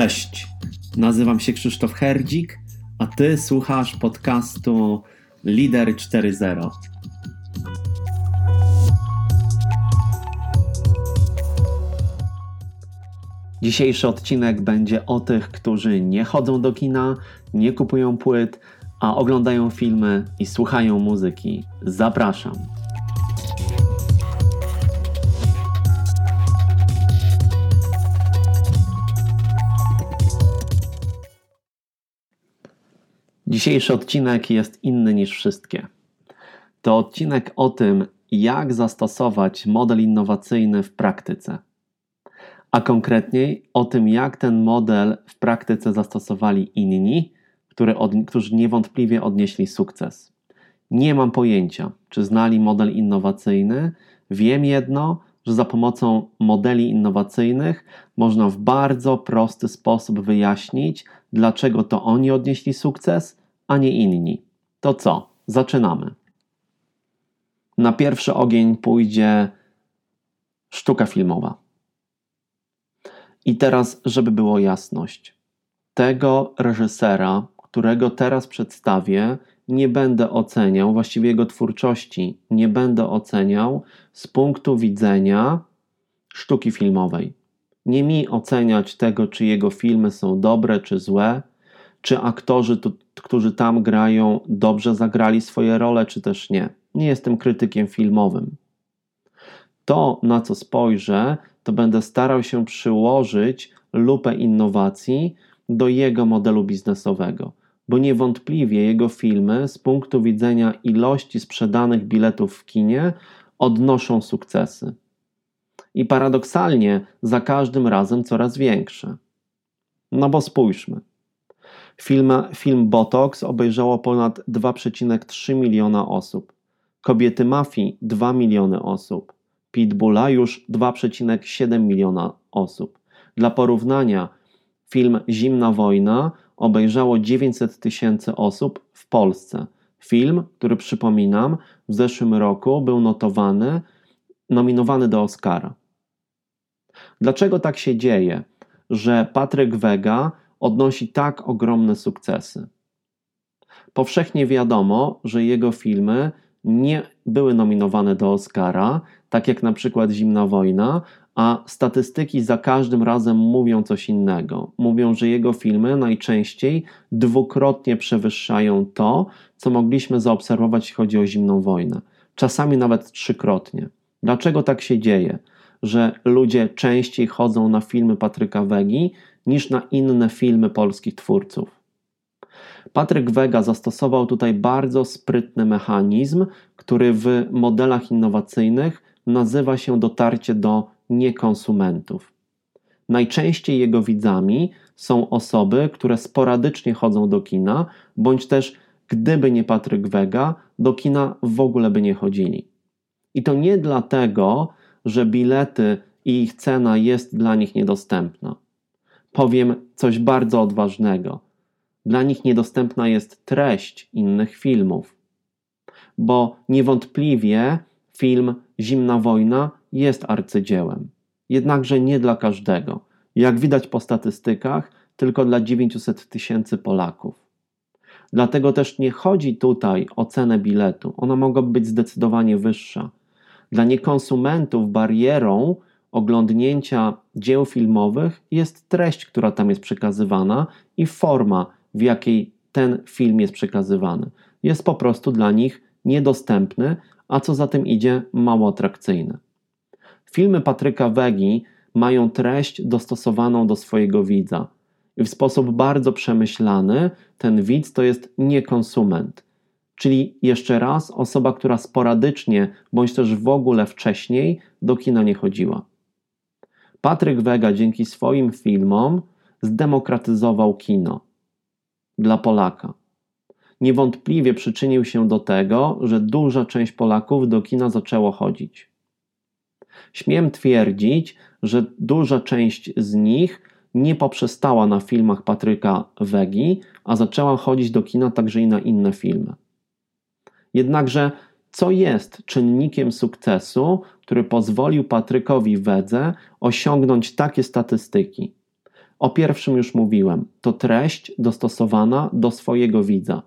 Cześć, nazywam się Krzysztof Herdzik, a ty słuchasz podcastu Lider 4.0. Dzisiejszy odcinek będzie o tych, którzy nie chodzą do kina, nie kupują płyt, a oglądają filmy i słuchają muzyki. Zapraszam. Dzisiejszy odcinek jest inny niż wszystkie. To odcinek o tym, jak zastosować model innowacyjny w praktyce. A konkretniej o tym, jak ten model w praktyce zastosowali inni, które od, którzy niewątpliwie odnieśli sukces. Nie mam pojęcia, czy znali model innowacyjny. Wiem jedno, że za pomocą modeli innowacyjnych można w bardzo prosty sposób wyjaśnić, dlaczego to oni odnieśli sukces, a nie inni. To co? Zaczynamy. Na pierwszy ogień pójdzie sztuka filmowa. I teraz, żeby było jasność, tego reżysera, którego teraz przedstawię, nie będę oceniał, właściwie jego twórczości nie będę oceniał z punktu widzenia sztuki filmowej. Nie mi oceniać tego, czy jego filmy są dobre czy złe, czy aktorzy, tu, którzy tam grają, dobrze zagrali swoje role, czy też nie. Nie jestem krytykiem filmowym. To, na co spojrzę, to będę starał się przyłożyć lupę innowacji do jego modelu biznesowego, bo niewątpliwie jego filmy z punktu widzenia ilości sprzedanych biletów w kinie odnoszą sukcesy. I paradoksalnie za każdym razem coraz większe. No bo spójrzmy. Film, film Botox obejrzało ponad 2,3 miliona osób. Kobiety Mafii 2 miliony osób. Pitbulla już 2,7 miliona osób. Dla porównania, film Zimna Wojna obejrzało 900 tysięcy osób w Polsce. Film, który przypominam, w zeszłym roku był notowany, nominowany do Oscara. Dlaczego tak się dzieje, że Patryk Wega odnosi tak ogromne sukcesy? Powszechnie wiadomo, że jego filmy nie były nominowane do Oscara, tak jak na przykład Zimna Wojna, a statystyki za każdym razem mówią coś innego. Mówią, że jego filmy najczęściej dwukrotnie przewyższają to, co mogliśmy zaobserwować, jeśli chodzi o Zimną Wojnę. Czasami nawet trzykrotnie. Dlaczego tak się dzieje, że ludzie częściej chodzą na filmy Patryka Wegi niż na inne filmy polskich twórców? Patryk Wega zastosował tutaj bardzo sprytny mechanizm, który w modelach innowacyjnych nazywa się dotarcie do niekonsumentów. Najczęściej jego widzami są osoby, które sporadycznie chodzą do kina, bądź też gdyby nie Patryk Wega, do kina w ogóle by nie chodzili. I to nie dlatego, że bilety i ich cena jest dla nich niedostępna. Powiem coś bardzo odważnego. Dla nich niedostępna jest treść innych filmów, bo niewątpliwie film Zimna Wojna jest arcydziełem. Jednakże nie dla każdego. Jak widać po statystykach, tylko dla 900 tysięcy Polaków. Dlatego też nie chodzi tutaj o cenę biletu. Ona mogłaby być zdecydowanie wyższa. Dla niekonsumentów barierą oglądnięcia dzieł filmowych jest treść, która tam jest przekazywana i forma, w jakiej ten film jest przekazywany. Jest po prostu dla nich niedostępny, a co za tym idzie, mało atrakcyjny. Filmy Patryka Wegi mają treść dostosowaną do swojego widza. I w sposób bardzo przemyślany ten widz to jest nie konsument. Czyli jeszcze raz osoba, która sporadycznie bądź też w ogóle wcześniej do kina nie chodziła. Patryk Wega dzięki swoim filmom zdemokratyzował kino dla Polaka niewątpliwie przyczynił się do tego, że duża część Polaków do kina zaczęło chodzić. Śmiem twierdzić, że duża część z nich nie poprzestała na filmach Patryka Wegi, a zaczęła chodzić do kina także i na inne filmy. Jednakże, co jest czynnikiem sukcesu, który pozwolił Patrykowi Wedze osiągnąć takie statystyki? O pierwszym już mówiłem. To treść dostosowana do swojego widza.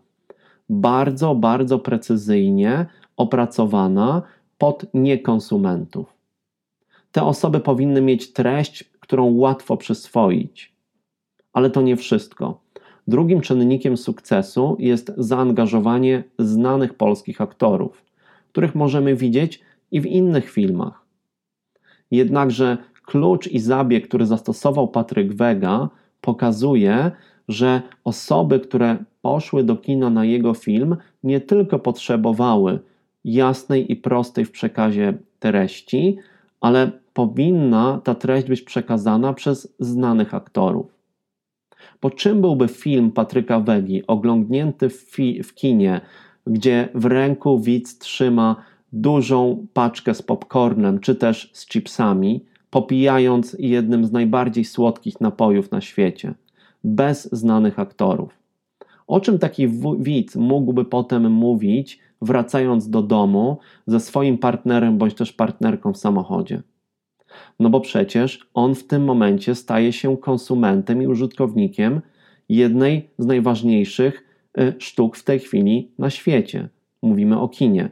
Bardzo, bardzo precyzyjnie opracowana pod niekonsumentów. Te osoby powinny mieć treść, którą łatwo przyswoić. Ale to nie wszystko. Drugim czynnikiem sukcesu jest zaangażowanie znanych polskich aktorów, których możemy widzieć i w innych filmach. Jednakże klucz i zabieg, który zastosował Patryk Wega, pokazuje, że osoby, które poszły do kina na jego film, nie tylko potrzebowały jasnej i prostej w przekazie treści, ale powinna ta treść być przekazana przez znanych aktorów. Po czym byłby film Patryka Wegi oglądnięty w, w kinie, gdzie w ręku widz trzyma dużą paczkę z popcornem czy też z chipsami, popijając jednym z najbardziej słodkich napojów na świecie, bez znanych aktorów. O czym taki widz mógłby potem mówić, wracając do domu ze swoim partnerem bądź też partnerką w samochodzie? No bo przecież on w tym momencie staje się konsumentem i użytkownikiem jednej z najważniejszych sztuk w tej chwili na świecie. Mówimy o kinie.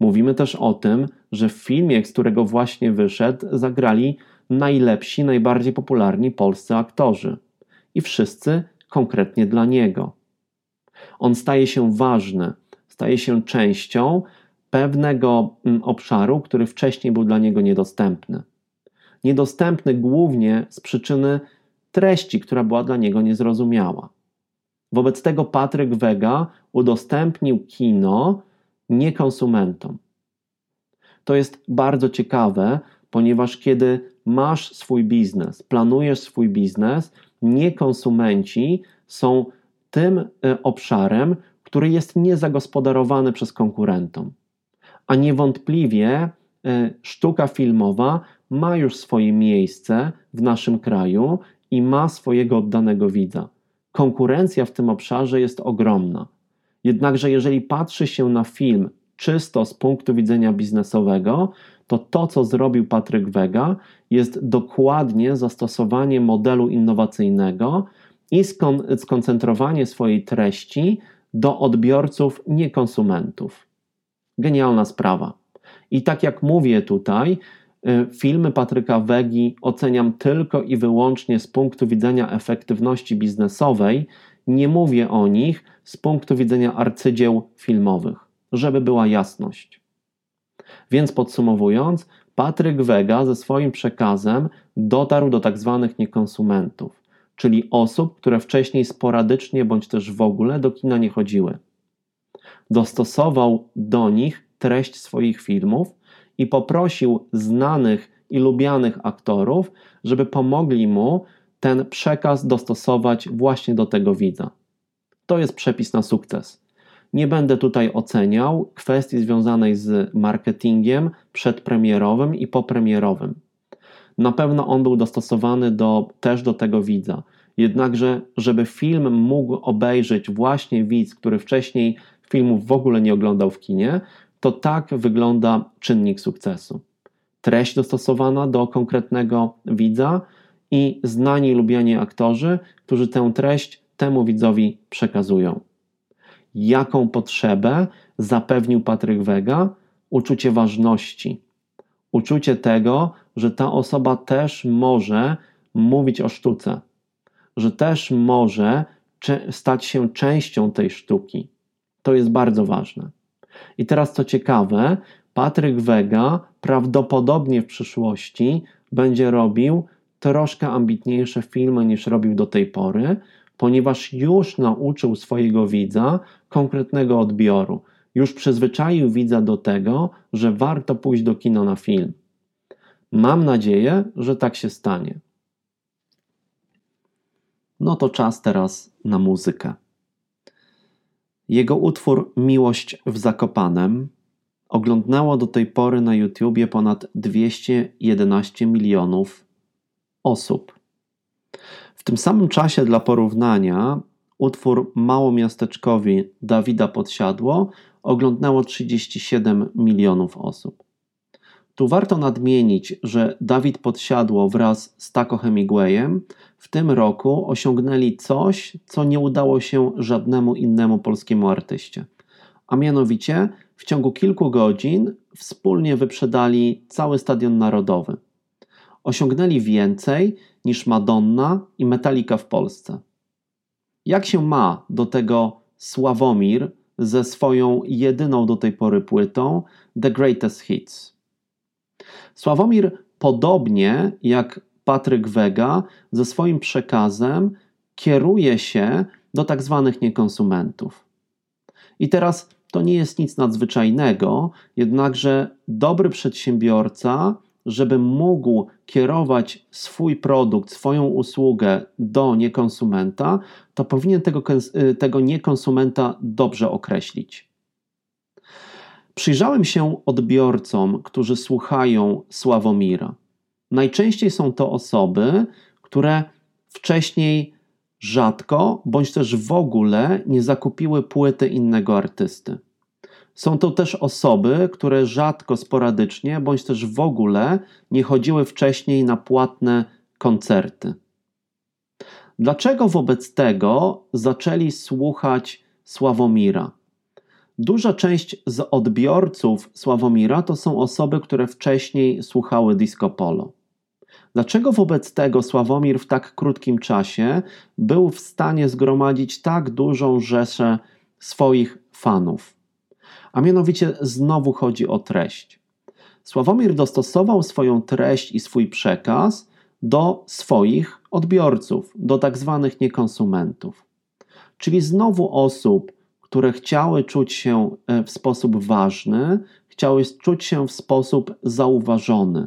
Mówimy też o tym, że w filmie, z którego właśnie wyszedł, zagrali najlepsi, najbardziej popularni polscy aktorzy. I wszyscy konkretnie dla niego. On staje się ważny, staje się częścią pewnego mm, obszaru, który wcześniej był dla niego niedostępny. Niedostępny głównie z przyczyny treści, która była dla niego niezrozumiała. Wobec tego Patryk Wega udostępnił kino nie konsumentom. To jest bardzo ciekawe, ponieważ kiedy masz swój biznes, planujesz swój biznes, nie konsumenci są tym e, obszarem, który jest niezagospodarowany przez konkurentom. A niewątpliwie e, sztuka filmowa ma już swoje miejsce w naszym kraju i ma swojego oddanego widza. Konkurencja w tym obszarze jest ogromna. Jednakże, jeżeli patrzy się na film czysto z punktu widzenia biznesowego, to to, co zrobił Patryk Wega, jest dokładnie zastosowanie modelu innowacyjnego i skon skoncentrowanie swojej treści do odbiorców, nie konsumentów. Genialna sprawa. I tak jak mówię tutaj, filmy Patryka Wegi oceniam tylko i wyłącznie z punktu widzenia efektywności biznesowej, nie mówię o nich z punktu widzenia arcydzieł filmowych, żeby była jasność. Więc podsumowując, Patryk Wega ze swoim przekazem dotarł do tak zwanych niekonsumentów, czyli osób, które wcześniej sporadycznie bądź też w ogóle do kina nie chodziły. Dostosował do nich treść swoich filmów i poprosił znanych i lubianych aktorów, żeby pomogli mu ten przekaz dostosować właśnie do tego widza. To jest przepis na sukces. Nie będę tutaj oceniał kwestii związanej z marketingiem przedpremierowym i popremierowym. Na pewno on był dostosowany do, też do tego widza. Jednakże, żeby film mógł obejrzeć właśnie widz, który wcześniej filmów w ogóle nie oglądał w kinie, to tak wygląda czynnik sukcesu. Treść dostosowana do konkretnego widza i znani lubiani aktorzy, którzy tę treść temu widzowi przekazują. Jaką potrzebę zapewnił Patryk Wega? Uczucie ważności, uczucie tego, że ta osoba też może mówić o sztuce, że też może stać się częścią tej sztuki. To jest bardzo ważne. I teraz co ciekawe, Patryk Wega prawdopodobnie w przyszłości będzie robił troszkę ambitniejsze filmy niż robił do tej pory, ponieważ już nauczył swojego widza konkretnego odbioru. Już przyzwyczaił widza do tego, że warto pójść do kina na film. Mam nadzieję, że tak się stanie. No to czas teraz na muzykę. Jego utwór Miłość w Zakopanem oglądnęło do tej pory na YouTubie ponad 211 milionów osób. W tym samym czasie dla porównania utwór Małomiasteczkowi Dawida Podsiadło oglądnęło 37 milionów osób. Tu warto nadmienić, że Dawid Podsiadło wraz z Taco Hemingwayem w tym roku osiągnęli coś, co nie udało się żadnemu innemu polskiemu artyście. A mianowicie w ciągu kilku godzin wspólnie wyprzedali cały Stadion Narodowy. Osiągnęli więcej niż Madonna i Metallica w Polsce. Jak się ma do tego Sławomir ze swoją jedyną do tej pory płytą The Greatest Hits? Sławomir, podobnie jak Patryk Wega, ze swoim przekazem kieruje się do tak zwanych niekonsumentów. I teraz to nie jest nic nadzwyczajnego, jednakże dobry przedsiębiorca, żeby mógł kierować swój produkt, swoją usługę do niekonsumenta, to powinien tego, tego niekonsumenta dobrze określić. Przyjrzałem się odbiorcom, którzy słuchają Sławomira. Najczęściej są to osoby, które wcześniej rzadko bądź też w ogóle nie zakupiły płyty innego artysty. Są to też osoby, które rzadko, sporadycznie bądź też w ogóle nie chodziły wcześniej na płatne koncerty. Dlaczego wobec tego zaczęli słuchać Sławomira? Duża część z odbiorców Sławomira to są osoby, które wcześniej słuchały disco polo. Dlaczego wobec tego Sławomir w tak krótkim czasie był w stanie zgromadzić tak dużą rzeszę swoich fanów? A mianowicie znowu chodzi o treść. Sławomir dostosował swoją treść i swój przekaz do swoich odbiorców, do tak zwanych niekonsumentów. Czyli znowu osób, które chciały czuć się e, w sposób ważny, chciały czuć się w sposób zauważony.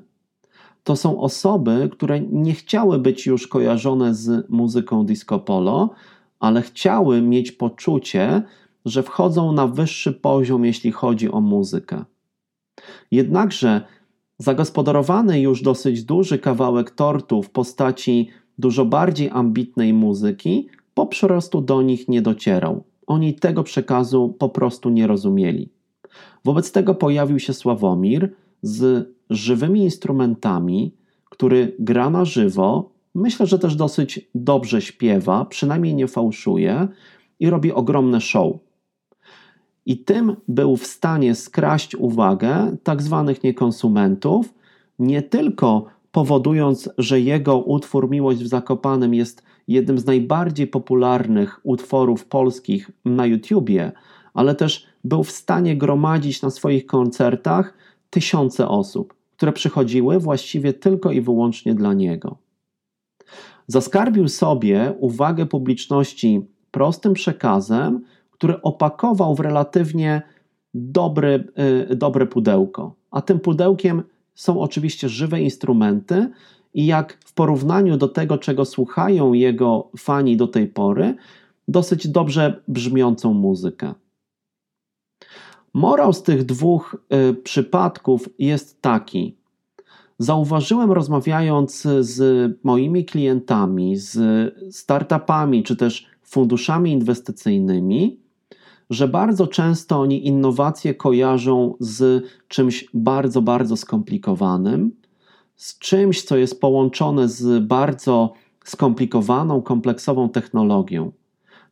To są osoby, które nie chciały być już kojarzone z muzyką disco polo, ale chciały mieć poczucie, że wchodzą na wyższy poziom, jeśli chodzi o muzykę. Jednakże zagospodarowany już dosyć duży kawałek tortu w postaci dużo bardziej ambitnej muzyki po prostu do nich nie docierał. Oni tego przekazu po prostu nie rozumieli. Wobec tego pojawił się Sławomir z żywymi instrumentami, który gra na żywo, myślę, że też dosyć dobrze śpiewa, przynajmniej nie fałszuje i robi ogromne show. I tym był w stanie skraść uwagę tak zwanych niekonsumentów, nie tylko powodując, że jego utwór Miłość w Zakopanym jest jednym z najbardziej popularnych utworów polskich na YouTubie, ale też był w stanie gromadzić na swoich koncertach tysiące osób, które przychodziły właściwie tylko i wyłącznie dla niego. Zaskarbił sobie uwagę publiczności prostym przekazem, który opakował w relatywnie dobry, yy, dobre pudełko. A tym pudełkiem są oczywiście żywe instrumenty, i jak w porównaniu do tego, czego słuchają jego fani do tej pory, dosyć dobrze brzmiącą muzykę. Morał z tych dwóch y, przypadków jest taki. Zauważyłem, rozmawiając z moimi klientami, z startupami czy też funduszami inwestycyjnymi, że bardzo często oni innowacje kojarzą z czymś bardzo, bardzo skomplikowanym, z czymś, co jest połączone z bardzo skomplikowaną, kompleksową technologią.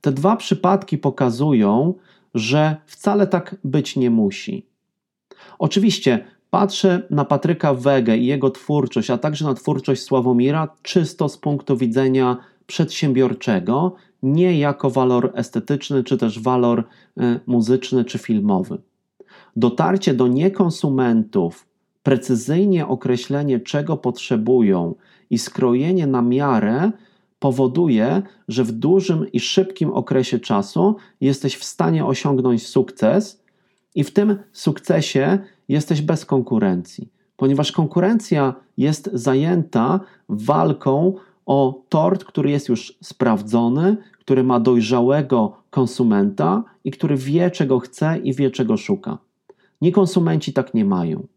Te dwa przypadki pokazują, że wcale tak być nie musi. Oczywiście patrzę na Patryka Wegę i jego twórczość, a także na twórczość Sławomira czysto z punktu widzenia przedsiębiorczego, nie jako walor estetyczny, czy też walor e, muzyczny, czy filmowy. Dotarcie do niekonsumentów, precyzyjnie określenie, czego potrzebują i skrojenie na miarę powoduje, że w dużym i szybkim okresie czasu jesteś w stanie osiągnąć sukces i w tym sukcesie jesteś bez konkurencji, ponieważ konkurencja jest zajęta walką o tort, który jest już sprawdzony, który ma dojrzałego konsumenta i który wie, czego chce i wie, czego szuka. Nie konsumenci tak nie mają.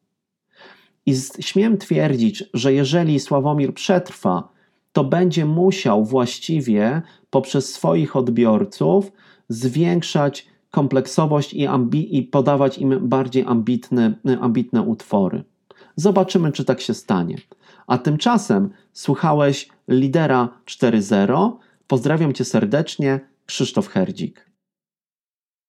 I śmiem twierdzić, że jeżeli Sławomir przetrwa, to będzie musiał właściwie poprzez swoich odbiorców zwiększać kompleksowość i, i podawać im bardziej ambitne, ambitne utwory. Zobaczymy, czy tak się stanie. A tymczasem słuchałeś lidera 4.0. Pozdrawiam cię serdecznie, Krzysztof Herdzik.